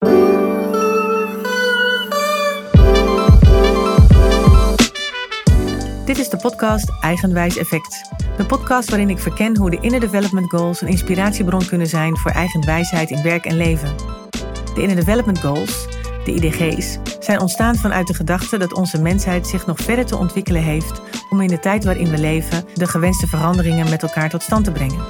Dit is de podcast Eigenwijs Effect. De podcast waarin ik verken hoe de Inner Development Goals een inspiratiebron kunnen zijn voor eigen wijsheid in werk en leven. De Inner Development Goals, de IDG's, zijn ontstaan vanuit de gedachte dat onze mensheid zich nog verder te ontwikkelen heeft om in de tijd waarin we leven de gewenste veranderingen met elkaar tot stand te brengen.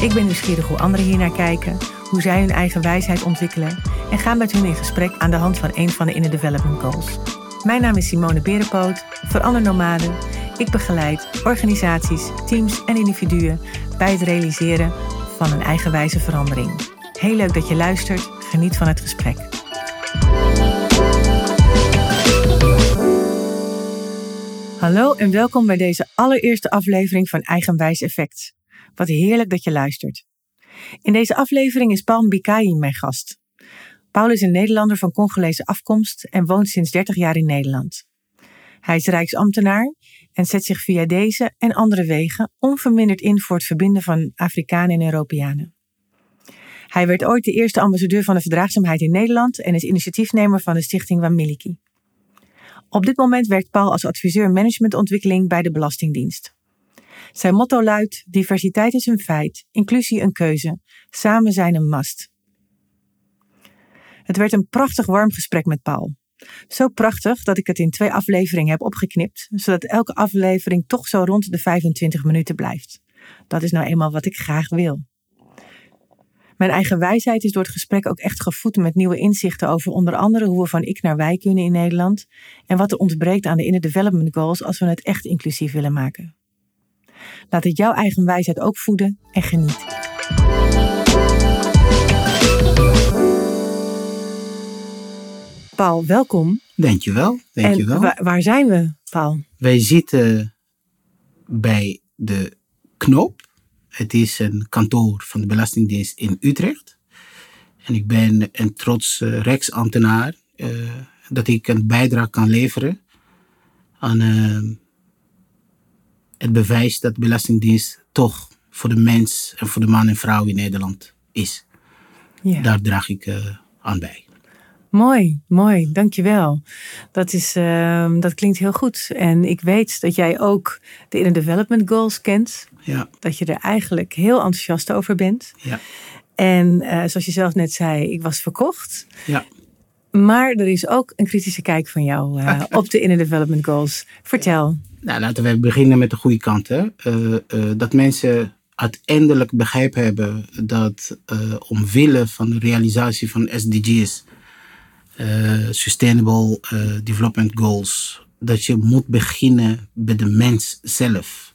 Ik ben nieuwsgierig hoe anderen hiernaar kijken, hoe zij hun eigen wijsheid ontwikkelen en ga met hun in gesprek aan de hand van een van de Inner Development Goals. Mijn naam is Simone Berenpoot, verander nomade. Ik begeleid organisaties, teams en individuen bij het realiseren van een eigenwijze verandering. Heel leuk dat je luistert. Geniet van het gesprek. Hallo en welkom bij deze allereerste aflevering van Eigenwijs Effect. Wat heerlijk dat je luistert. In deze aflevering is Paul Mbikayi mijn gast. Paul is een Nederlander van Congolese afkomst en woont sinds 30 jaar in Nederland. Hij is Rijksambtenaar en zet zich via deze en andere wegen onverminderd in voor het verbinden van Afrikanen en Europeanen. Hij werd ooit de eerste ambassadeur van de verdraagzaamheid in Nederland en is initiatiefnemer van de stichting Wamiliki. Op dit moment werkt Paul als adviseur managementontwikkeling bij de Belastingdienst. Zijn motto luidt: diversiteit is een feit, inclusie een keuze, samen zijn een must. Het werd een prachtig warm gesprek met Paul. Zo prachtig dat ik het in twee afleveringen heb opgeknipt, zodat elke aflevering toch zo rond de 25 minuten blijft. Dat is nou eenmaal wat ik graag wil. Mijn eigen wijsheid is door het gesprek ook echt gevoed met nieuwe inzichten over onder andere hoe we van ik naar wij kunnen in Nederland en wat er ontbreekt aan de Inner Development Goals als we het echt inclusief willen maken. Laat het jouw eigen wijsheid ook voeden en geniet. Paul, welkom. Dankjewel. Dankjewel. En waar, waar zijn we, Paul? Wij zitten bij de Knoop. Het is een kantoor van de Belastingdienst in Utrecht. En ik ben een trots uh, Rijksambtenaar uh, dat ik een bijdrage kan leveren aan uh, het bewijs dat Belastingdienst toch voor de mens en voor de man en vrouw in Nederland is. Ja. Daar draag ik aan bij. Mooi, mooi, dankjewel. Dat, is, uh, dat klinkt heel goed. En ik weet dat jij ook de Inner Development Goals kent. Ja. Dat je er eigenlijk heel enthousiast over bent. Ja. En uh, zoals je zelf net zei, ik was verkocht. Ja. Maar er is ook een kritische kijk van jou uh, op de Inner Development Goals. Vertel. Nou, laten we beginnen met de goede kant. Hè? dat mensen uiteindelijk begrepen hebben dat omwille van de realisatie van SDG's uh, Sustainable uh, Development Goals, dat je moet beginnen bij de mens zelf.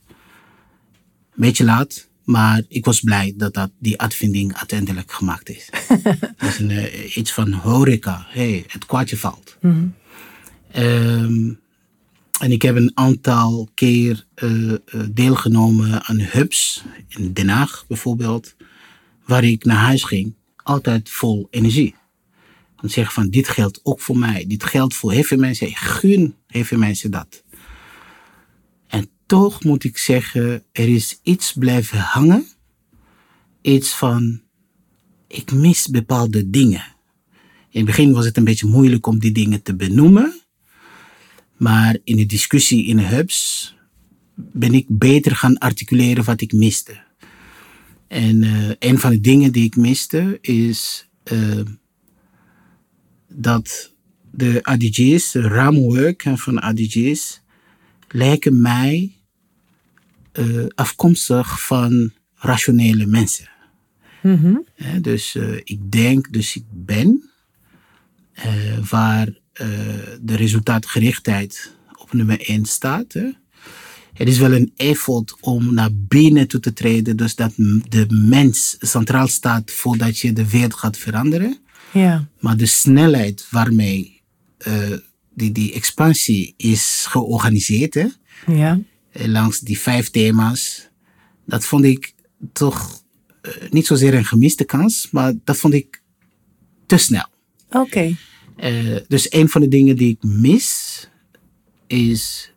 Beetje laat, maar ik was blij dat, dat die uitvinding uiteindelijk gemaakt is. dat is een, uh, iets van horeca, hey, het kwartje valt. Mm -hmm. um, en ik heb een aantal keer deelgenomen aan hubs, in Den Haag bijvoorbeeld, waar ik naar huis ging, altijd vol energie. Dan zeggen van dit geldt ook voor mij. Dit geldt voor heel veel mensen. Gun heel veel mensen dat. En toch moet ik zeggen, er is iets blijven hangen. Iets van, ik mis bepaalde dingen. In het begin was het een beetje moeilijk om die dingen te benoemen. Maar in de discussie in de hubs ben ik beter gaan articuleren wat ik miste. En uh, een van de dingen die ik miste is uh, dat de ADG's, de raamwerk van ADG's, lijken mij uh, afkomstig van rationele mensen. Mm -hmm. Ja, dus ik denk, dus ik ben, waar de resultaatgerichtheid op nummer 1 staat. Hè. Het is wel een effort om naar binnen toe te treden, dus dat de mens centraal staat voordat je de wereld gaat veranderen. Ja. Maar de snelheid waarmee uh, die, die expansie is georganiseerd, hè, Ja. langs die vijf thema's, dat vond ik toch uh, niet zozeer een gemiste kans, maar dat vond ik te snel. Oké. Okay. Uh, dus een van de dingen die ik mis, is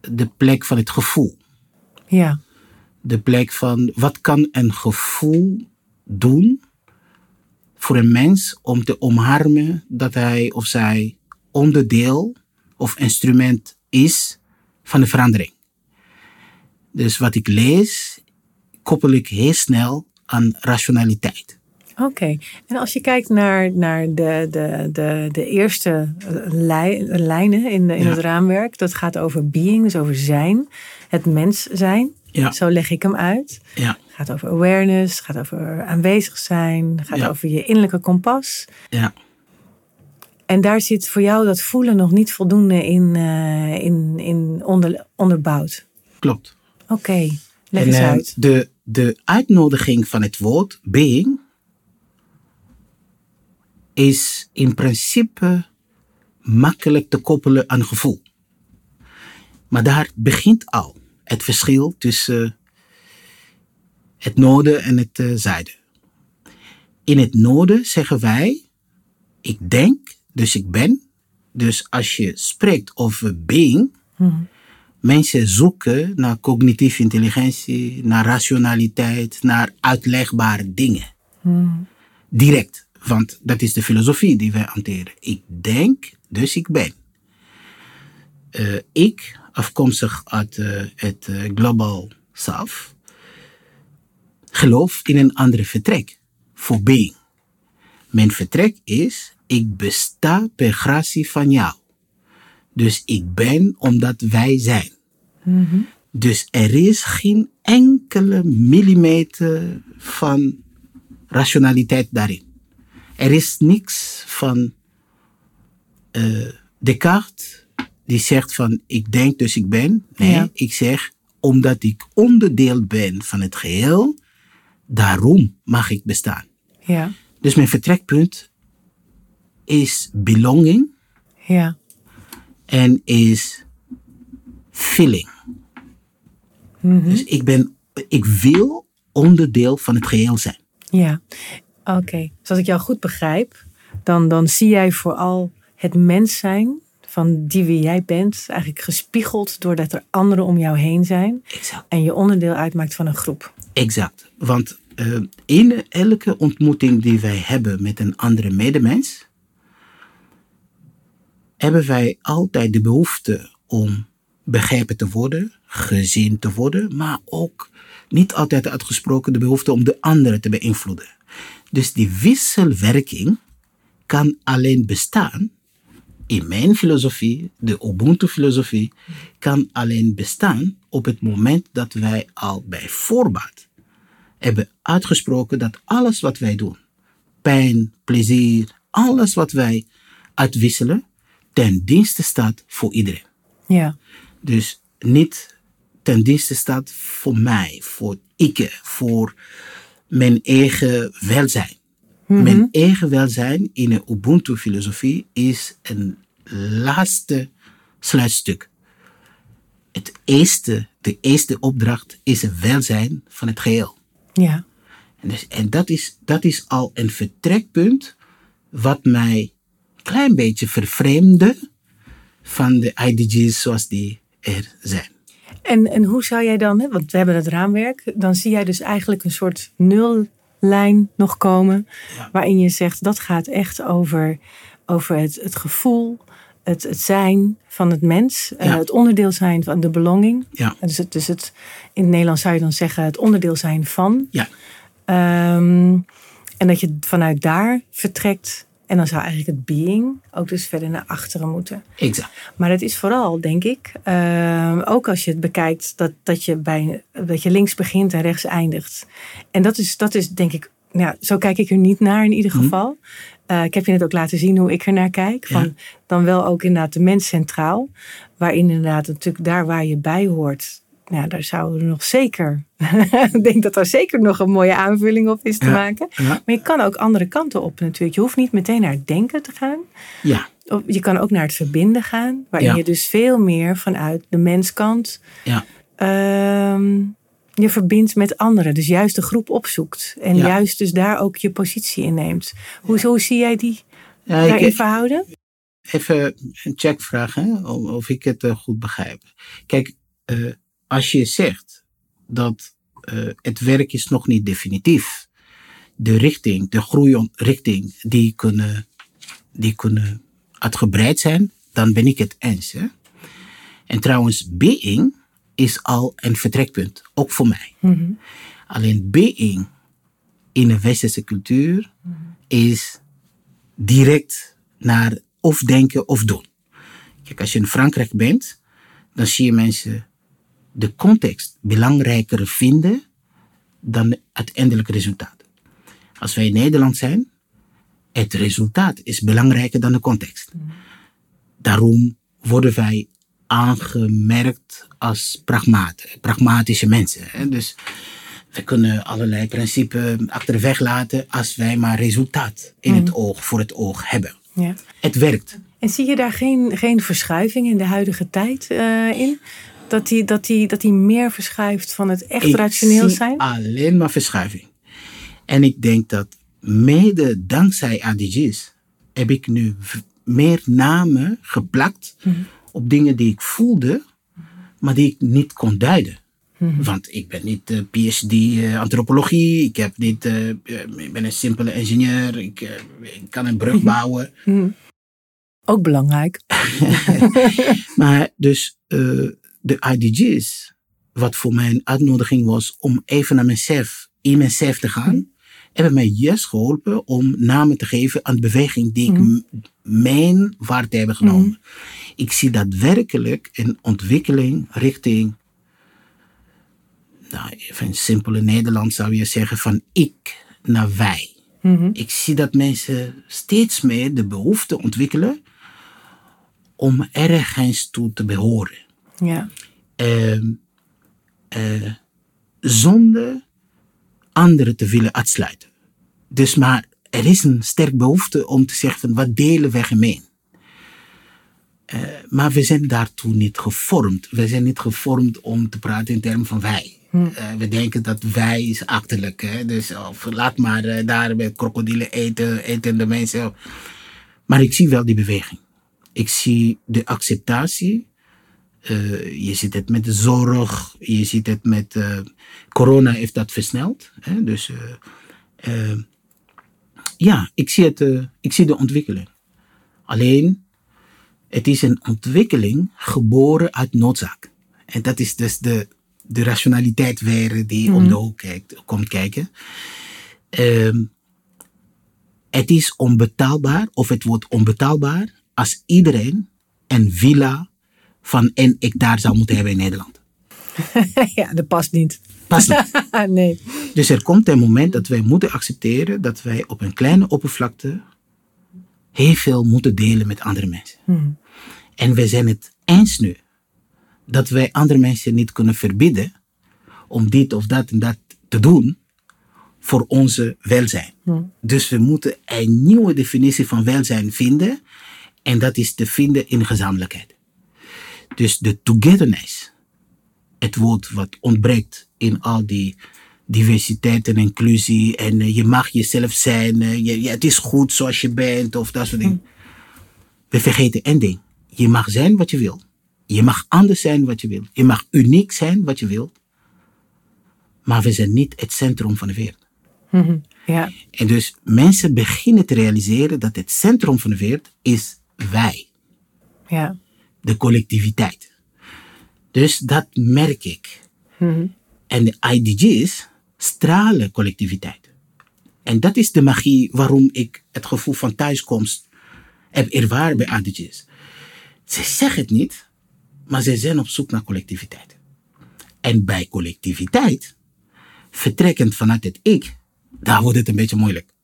de plek van het gevoel. Ja. De plek van wat kan een gevoel doen voor een mens om te omarmen dat hij of zij onderdeel of instrument is van de verandering. Dus wat ik lees, koppel ik heel snel aan rationaliteit. Oké, en als je kijkt naar, naar de, de, de, de eerste eh, lij, lijnen in, in Ja. het raamwerk, dat gaat over being, dus over zijn, het mens zijn. Ja. Zo leg ik hem uit. Ja, Het gaat over awareness, het gaat over aanwezig zijn, het gaat Ja. over je innerlijke kompas. ja. En daar zit voor jou dat voelen nog niet voldoende in, eh, in, in onder, onderbouwd. klopt. Oké, leg En, eens eh, uit. De, de uitnodiging van het woord being is in principe makkelijk te koppelen aan gevoel. Maar daar begint al het verschil tussen het noorden en het eh, zuiden. In het noorden zeggen wij, ik denk, dus ik ben. Dus als je spreekt over being, Mhm. Mensen zoeken naar cognitieve intelligentie, naar rationaliteit, naar uitlegbare dingen. Direct, want dat is de filosofie die wij hanteren. Ik denk, dus ik ben. Eh, ik, afkomstig uit eh, het eh, Global South, geloof in een andere vertrek voor being. Mijn vertrek is, ik besta per gratie van jou. Dus ik ben omdat wij zijn. Dus er is geen enkele millimeter van rationaliteit daarin. Er is niks van eh, Descartes die zegt van ik denk dus ik ben. Nee, Ja. ik zeg omdat ik onderdeel ben van het geheel, daarom mag ik bestaan. Ja, Dus mijn vertrekpunt is belonging ja, en is feeling. Dus ik ben, ik wil onderdeel van het geheel zijn. ja. Oké, dus als ik jou goed begrijp, dan, dan zie jij vooral het mens zijn van die wie jij bent, eigenlijk gespiegeld doordat er anderen om jou heen zijn Exact. en je onderdeel uitmaakt van een groep. Exact. Want eh, in elke ontmoeting die wij hebben met een andere medemens, hebben wij altijd de behoefte om begrepen te worden, gezien te worden, maar ook niet altijd uitgesproken de behoefte om de andere te beïnvloeden. Dus die wisselwerking kan alleen bestaan in mijn filosofie, de Ubuntu-filosofie, kan alleen bestaan op het moment dat wij al bij voorbaat hebben uitgesproken dat alles wat wij doen, pijn, plezier, alles wat wij uitwisselen, ten dienste staat voor iedereen. Ja, Dus niet ten dienste staat voor mij, voor ik, voor mijn eigen welzijn. Mijn eigen welzijn in een Ubuntu-filosofie is een laatste sluitstuk. Het eerste, de eerste opdracht is het welzijn van het geheel. ja, En, dus, en dat, is, dat is al een vertrekpunt wat mij een klein beetje vervreemde van de IDG's zoals die er zijn. En, en hoe zou jij dan, want we hebben het raamwerk, dan zie jij dus eigenlijk een soort nullijn nog komen, waarin je zegt dat gaat echt over, over het, het gevoel, het, het zijn van het mens, het onderdeel zijn van de belonging. Ja. Dus, het, dus het, in het Nederlands zou je dan zeggen het onderdeel zijn van. Ja, Ehm, en dat je vanuit daar vertrekt. En dan zou eigenlijk het being ook dus verder naar achteren moeten. exact. Maar het is vooral, denk ik, ehm, ook als je het bekijkt, dat, dat, je bij, dat je links begint en rechts eindigt. En dat is, dat is denk ik, nou, ja, zo kijk ik er niet naar in ieder geval. Eh, ik heb je net ook laten zien hoe ik er naar kijk. Van, Ja. Dan wel ook inderdaad de mens centraal. Waarin inderdaad natuurlijk daar waar je bij hoort. Nou, daar zouden we nog zeker. ik denk dat daar zeker nog een mooie aanvulling op is te Ja. maken. Ja. Maar je kan ook andere kanten op natuurlijk. Je hoeft niet meteen naar het denken te gaan. Ja, Je kan ook naar het verbinden gaan, waarin Ja. je dus veel meer vanuit de menskant ja, ehm, je verbindt met anderen. Dus juist de groep opzoekt. En juist dus daar ook je positie inneemt. Hoe, hoe zie jij die ja daarin ik, verhouden? even een checkvraag, hè, of, of ik het eh, goed begrijp. Kijk, eh, als je zegt dat eh, het werk is nog niet definitief, de richting, de groeirichting, die kunnen, die kunnen uitgebreid zijn, dan ben ik het eens. Hè? En trouwens, being is al een vertrekpunt, ook voor mij. Alleen being in een westerse cultuur is direct naar of denken of doen. Kijk, als je in Frankrijk bent, dan zie je mensen de context belangrijker vinden dan het uiteindelijke resultaat. Als wij in Nederland zijn, het resultaat is belangrijker dan de context. Daarom worden wij aangemerkt als pragmaten, pragmatische mensen. Dus we kunnen allerlei principes achter de weg laten als wij maar resultaat in het oog, voor het oog hebben. Ja. Het werkt. En zie je daar geen, geen verschuiving in de huidige tijd eh, in? Dat die, dat, die, dat die meer verschuift van het echt Ik rationeel zijn? alleen maar verschuiving. En ik denk dat mede dankzij ADG's heb ik nu meer namen geplakt op dingen die ik voelde, maar die ik niet kon duiden. Want ik ben niet eh, PhD eh, antropologie, ik, heb niet, eh, ik ben een simpele ingenieur, ik, ik kan een brug bouwen. Ook belangrijk. Maar dus de IDG's, wat voor mij een uitnodiging was om even naar mezelf, in mezelf te gaan, hebben mij juist geholpen om namen te geven aan de beweging die ik m- mijn waard hebben genomen. Ik zie daadwerkelijk een ontwikkeling richting, nou even in simpele Nederland zou je zeggen, van ik naar wij. Ik zie dat mensen steeds meer de behoefte ontwikkelen om ergens toe te behoren. Ja. Ehm, eh, zonder anderen te willen uitsluiten. Dus maar er is een sterk behoefte om te zeggen van wat delen we gemeen. Eh, maar we zijn daartoe niet gevormd. We zijn niet gevormd om te praten in termen van wij. Eh, we denken dat wij is achterlijk. Hè? Dus of, laat maar eh, daar met krokodillen eten, etende mensen. Maar ik zie wel die beweging. Ik zie de acceptatie. Eh, je ziet het met de zorg. Je ziet het met. eh, corona heeft dat versneld. Hè? Dus eh, ja, ik zie, het, ik zie de ontwikkeling. Alleen, het is een ontwikkeling geboren uit noodzaak. En dat is dus de, de rationaliteit weer die om de hoek kijkt, komt kijken. Ehm, het is onbetaalbaar, of het wordt onbetaalbaar, als iedereen een villa van een hectare zou moeten hebben in Nederland. ja, dat past niet. Past niet. nee. Dus er komt een moment dat wij moeten accepteren dat wij op een kleine oppervlakte heel veel moeten delen met andere mensen. En we zijn het eens nu dat wij andere mensen niet kunnen verbieden om dit of dat en dat te doen voor onze welzijn. Dus we moeten een nieuwe definitie van welzijn vinden en dat is te vinden in gezamenlijkheid. Dus de togetherness, het woord wat ontbreekt in al die diversiteit en inclusie. En eh, je mag jezelf zijn. eh, je, het is goed zoals je bent of dat soort dingen. We vergeten één ding. Je mag zijn wat je wil. Je mag anders zijn wat je wil. Je mag uniek zijn wat je wil. Maar we zijn niet het centrum van de wereld. Ja. En dus mensen beginnen te realiseren dat het centrum van de wereld is wij Ja. De collectiviteit. Dus dat merk ik. En de IDG's stralen collectiviteit. En dat is de magie waarom ik het gevoel van thuiskomst heb ervaren bij IDG's. Ze zeggen het niet, maar ze zijn op zoek naar collectiviteit. En bij collectiviteit, vertrekkend vanuit het ik, daar wordt het een beetje moeilijk.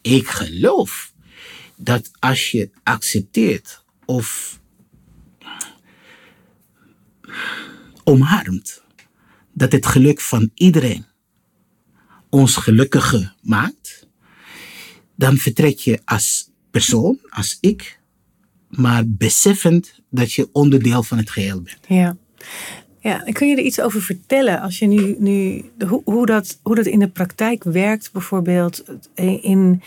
Ik geloof dat als je accepteert of omarmt dat het geluk van iedereen ons gelukkiger maakt, dan vertrek je als persoon, als ik, maar beseffend dat je onderdeel van het geheel bent. Ja. Ja, en kun je er iets over vertellen als je nu, nu hoe, hoe, dat, hoe dat in de praktijk werkt, bijvoorbeeld in,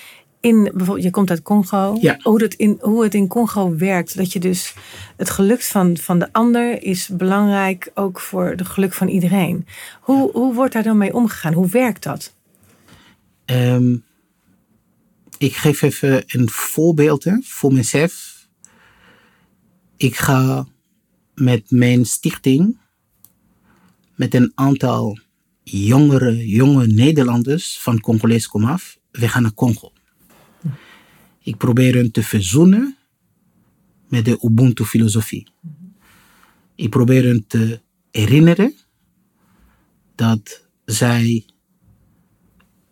in bijvoorbeeld, je komt uit Congo, Ja. hoe, dat in, hoe het in Congo werkt. Dat je dus het geluk van, van de ander is belangrijk ook voor het geluk van iedereen. Hoe, hoe wordt daar dan mee omgegaan? Hoe werkt dat? Ehm, ik geef even een voorbeeld hè, voor mezelf. Ik ga met mijn stichting, met een aantal jongere, jonge Nederlanders van Congolese komaf, we gaan naar Congo. Ik probeer hen te verzoenen met de Ubuntu-filosofie. Ik probeer hen te herinneren dat zij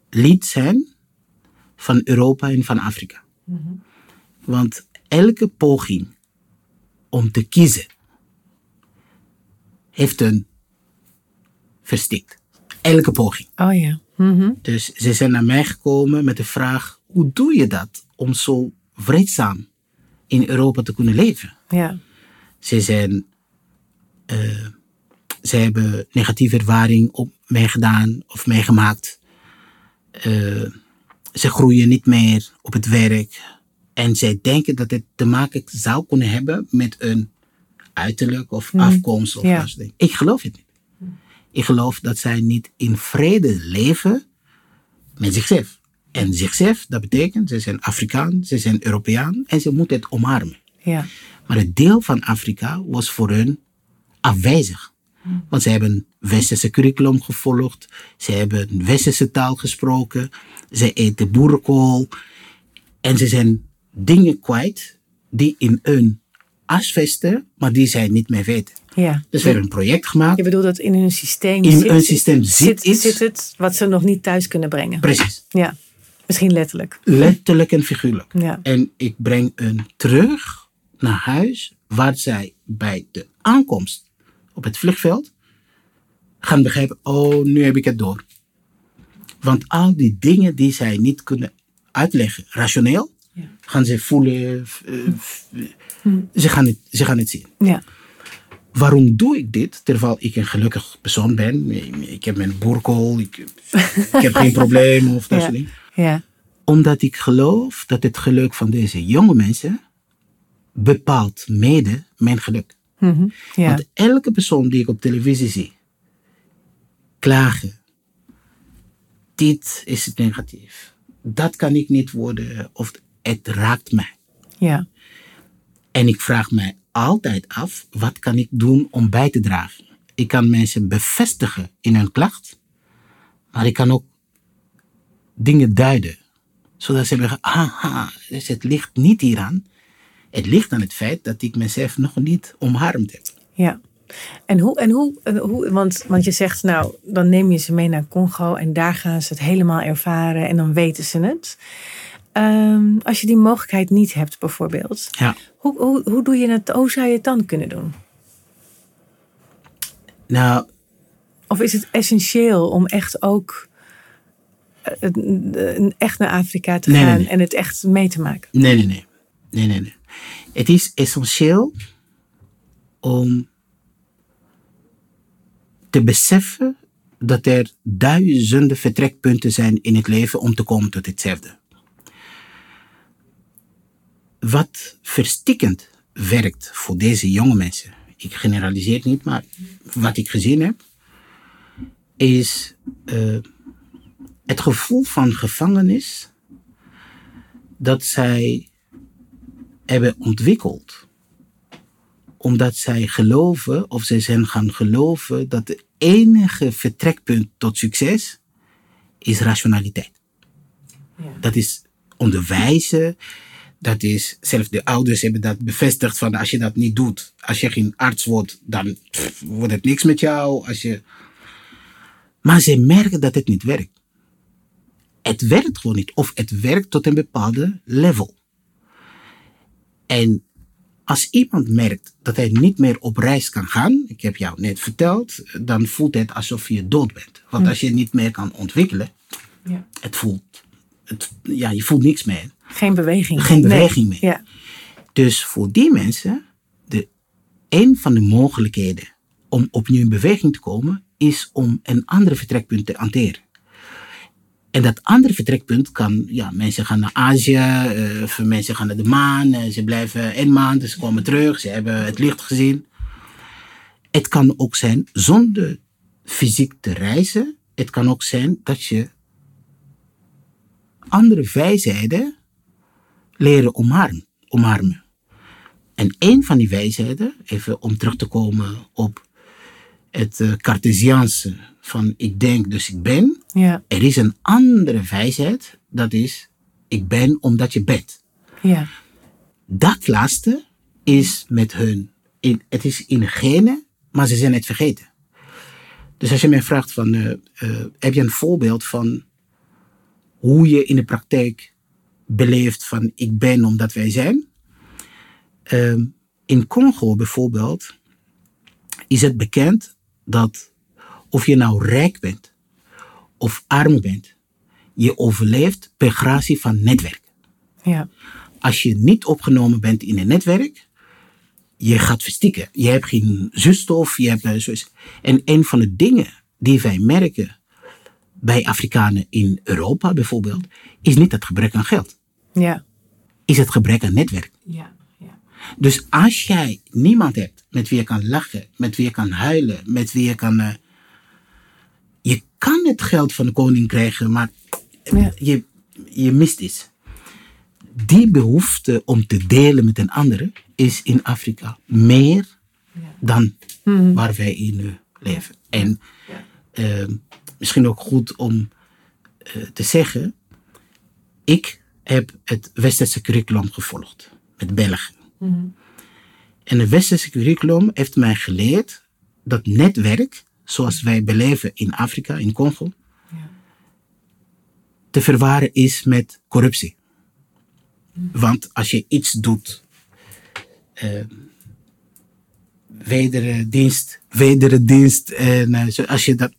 lid zijn van Europa en van Afrika. Want elke poging om te kiezen heeft een verstikt. Elke poging. Oh ja. Mhm. Dus ze zijn naar mij gekomen met de vraag: hoe doe je dat om zo vreedzaam in Europa te kunnen leven? Ja. Ze zijn, eh, ze hebben negatieve ervaring op meegedaan of meegemaakt. Eh, ze groeien niet meer op het werk. En zij denken dat het te maken zou kunnen hebben met een uiterlijk of afkomst. Of ja. dat soort dingen. Ik geloof het niet. Ik geloof dat zij niet in vrede leven met zichzelf. En zichzelf, dat betekent, ze zijn Afrikaan, ze zijn Europeaan en ze moeten het omarmen. Ja. Maar het deel van Afrika was voor hun afwezig. Want ze hebben een westerse curriculum gevolgd, ze hebben een westerse taal gesproken, ze eten boerenkool en ze zijn dingen kwijt die in hun asvesten, maar die zij niet meer weten. ja. Dus we hebben een project gemaakt. Je bedoelt dat in hun systeem In zit, hun systeem zit iets. zit het wat ze nog niet thuis kunnen brengen. Precies. Ja. Misschien letterlijk. Letterlijk en figuurlijk. Ja. En ik breng hun terug naar huis, waar zij bij de aankomst op het vliegveld gaan begrijpen: oh, nu heb ik het door. Want al die dingen die zij niet kunnen uitleggen, rationeel, Ja. gaan ze voelen, eh, f- ze, gaan het, ze gaan het zien. Ja. Waarom doe ik dit terwijl ik een gelukkig persoon ben? Ik heb mijn boerkool, ik, ik heb geen probleem of dat soort dingen. Ja. Omdat ik geloof dat het geluk van deze jonge mensen bepaalt mede mijn geluk. Mhm. Ja. Want elke persoon die ik op televisie zie, klagen, dit is het negatief. Dat kan ik niet worden of het raakt mij. Ja. En ik vraag mij altijd af, wat kan ik doen om bij te dragen? Ik kan mensen bevestigen in hun klacht, maar ik kan ook dingen duiden. Zodat ze zeggen, aha, dus het ligt niet hieraan. Het ligt aan het feit dat ik mezelf nog niet omarmd heb. Ja. En hoe, en hoe, en hoe want, want je zegt nou, dan neem je ze mee naar Congo en daar gaan ze het helemaal ervaren en dan weten ze het. Ehm, als je die mogelijkheid niet hebt bijvoorbeeld, Ja. hoe, hoe, hoe, doe je het, hoe zou je het dan kunnen doen? Nou, Of is het essentieel om echt ook echt naar Afrika te Nee, gaan nee. en het echt mee te maken? nee, nee, nee. Nee, nee, nee. Het is essentieel om te beseffen dat er duizenden vertrekpunten zijn in het leven om te komen tot hetzelfde. Wat verstikkend werkt voor deze jonge mensen, ik generaliseer niet, maar wat ik gezien heb, is eh, het gevoel van gevangenis dat zij hebben ontwikkeld. Omdat zij geloven, of zij zijn gaan geloven, dat de enige vertrekpunt tot succes is rationaliteit. Dat is onderwijzen. Dat is, zelfs de ouders hebben dat bevestigd van als je dat niet doet, als je geen arts wordt, dan pff, wordt het niks met jou. Als je... Maar ze merken dat het niet werkt. Het werkt gewoon niet. Of het werkt tot een bepaalde level. En als iemand merkt dat hij niet meer op reis kan gaan, ik heb jou net verteld, dan voelt het alsof je dood bent. Want als je niet meer kan ontwikkelen, Ja. het voelt, het, ja, je voelt niks meer. Geen beweging. Geen Nee. beweging meer. Ja. Dus voor die mensen, de, een van de mogelijkheden om opnieuw in beweging te komen, is om een andere vertrekpunt te hanteren. En dat andere vertrekpunt kan, ja, mensen gaan naar Azië, eh, of mensen gaan naar de maan, eh, ze blijven een maand, ze komen terug, ze hebben het licht gezien. Het kan ook zijn zonder fysiek te reizen, het kan ook zijn dat je andere wijsheden leren omarmen. omarmen. En een van die wijsheden, even om terug te komen op het uh, Cartesiaanse van ik denk dus ik ben. Ja. Er is een andere wijsheid, dat is ik ben omdat je bent. Ja. Dat laatste is met hun, in, het is in genen, maar ze zijn het vergeten. Dus als je mij vraagt van, uh, uh, heb je een voorbeeld van hoe je in de praktijk beleeft van ik ben omdat wij zijn? Uh, in Congo bijvoorbeeld is het bekend dat of je nou rijk bent of arm bent, je overleeft per gratie van netwerk. Ja. Als je niet opgenomen bent in een netwerk, je gaat verstikken. Je hebt geen zuurstof, je hebt zo. En een van de dingen die wij merken bij Afrikanen in Europa bijvoorbeeld, is niet het gebrek aan geld. Ja. Is het gebrek aan netwerk. Ja. ja. Dus als jij niemand hebt met wie je kan lachen, met wie je kan huilen, met wie je kan. Je kan het geld van de koning krijgen, maar Ja. je, je mist iets. Die behoefte om te delen met een andere is in Afrika meer dan waar wij in leven. En eh, misschien ook goed om eh, te zeggen, ik heb het westerse curriculum gevolgd met België. En het westerse curriculum heeft mij geleerd dat netwerk, zoals wij beleven in Afrika, in Congo, te verwaren is met corruptie. Want als je iets doet, uh, wederdienst, wederdienst, en uh, zo, als je dat,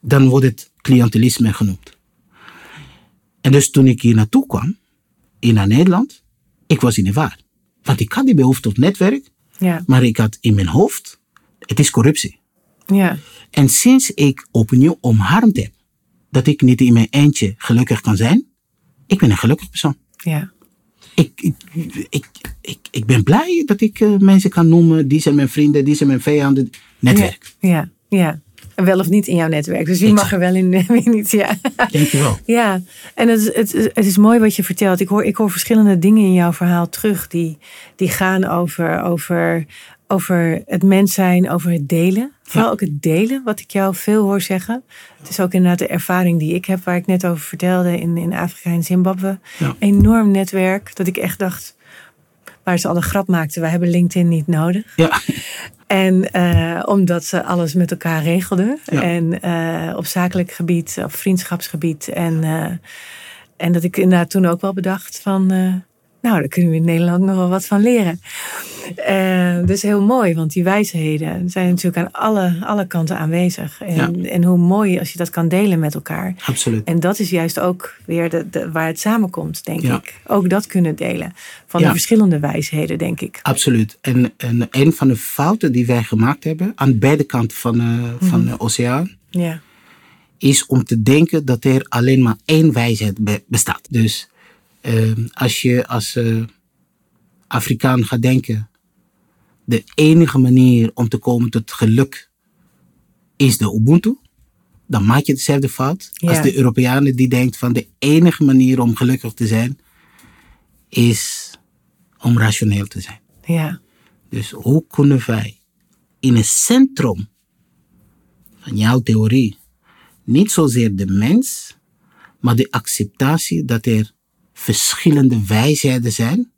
dan wordt het cliëntelisme genoemd. En dus toen ik hier naartoe kwam, in naar Nederland, ik was in de war. Want ik had die behoefte op netwerk, Ja. maar ik had in mijn hoofd, het is corruptie. Ja. En sinds ik opnieuw omarmd heb dat ik niet in mijn eentje gelukkig kan zijn, ik ben een gelukkig persoon. Ja. Ik, ik, ik, ik, ik ben blij dat ik uh, mensen kan noemen, die zijn mijn vrienden, die zijn mijn vijanden. Netwerk. Ja. Ja. ja. Wel of niet in jouw netwerk. Dus wie mag er wel in, wie niet? Ja. Dankjewel. Ja, en het, het, het is mooi wat je vertelt. Ik hoor, ik hoor verschillende dingen in jouw verhaal terug die, die gaan over, over, over het mens zijn, over het delen. Vooral ook het delen, wat ik jou veel hoor zeggen. Het is ook inderdaad de ervaring die ik heb, waar ik net over vertelde in, in Afrika en Zimbabwe. Enorm netwerk, dat ik echt dacht, waar ze al een grap maakten, wij hebben LinkedIn niet nodig. Ja, En eh, omdat ze alles met elkaar regelden. Ja. En eh, op zakelijk gebied, op vriendschapsgebied. En, eh, en dat ik inderdaad toen ook wel bedacht van... nou, daar kunnen we in Nederland nog wel wat van leren. Eh, dus heel mooi, want die wijsheden zijn natuurlijk aan alle, alle kanten aanwezig. En, en hoe mooi als je dat kan delen met elkaar. absoluut. En dat is juist ook weer de, de, waar het samenkomt, denk Ja. ik. Ook dat kunnen delen. Van Ja. de verschillende wijsheden, denk ik. Absoluut. En, en een van de fouten die wij gemaakt hebben, aan beide kanten van, eh, van de oceaan, Ja, is om te denken dat er alleen maar één wijsheid be- bestaat. Dus eh, als je als eh, Afrikaan gaat denken, de enige manier om te komen tot geluk is de Ubuntu, dan maak je dezelfde fout Ja. als de Europeanen die denkt van de enige manier om gelukkig te zijn is om rationeel te zijn. ja, Dus hoe kunnen wij in het centrum van jouw theorie niet zozeer de mens, maar de acceptatie dat er verschillende wijsheden zijn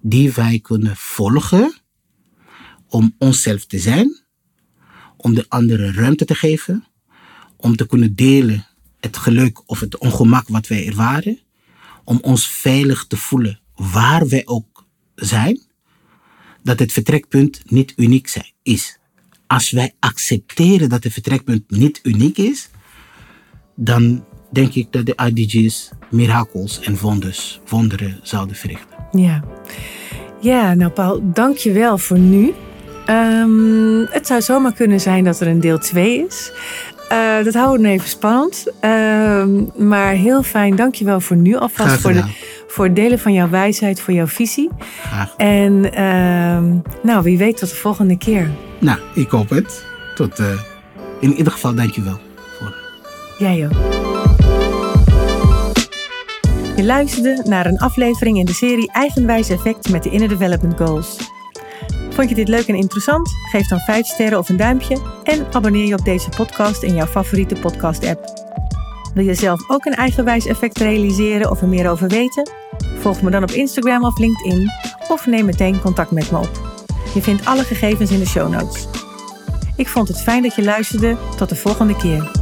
die wij kunnen volgen om onszelf te zijn, om de anderen ruimte te geven, om te kunnen delen het geluk of het ongemak wat wij ervaren, om ons veilig te voelen waar wij ook zijn dat het vertrekpunt niet uniek is. Als wij accepteren dat het vertrekpunt niet uniek is, dan denk ik dat de IDG's mirakels en wonders, wonderen zouden verrichten. Ja. Ja, nou Paul, dank je wel voor nu. Ehm, het zou zomaar kunnen zijn dat er een deel 2 is. Eh, dat houden we even spannend. Ehm, maar heel fijn, dank je wel voor nu alvast. Voor, de, voor het delen van jouw wijsheid, voor jouw visie. Graag. En ehm, nou, wie weet tot de volgende keer. Nou, ik hoop het. Tot, eh, in ieder geval, dankjewel. Voor Jij ook. Je luisterde naar een aflevering in de serie Eigenwijs Effect met de Inner Development Goals. Vond je dit leuk en interessant? Geef dan 5 sterren of een duimpje en abonneer je op deze podcast in jouw favoriete podcast-app. Wil je zelf ook een eigenwijs effect realiseren of er meer over weten? Volg me dan op Instagram of LinkedIn of neem meteen contact met me op. Je vindt alle gegevens in de show notes. Ik vond het fijn dat je luisterde. Tot de volgende keer.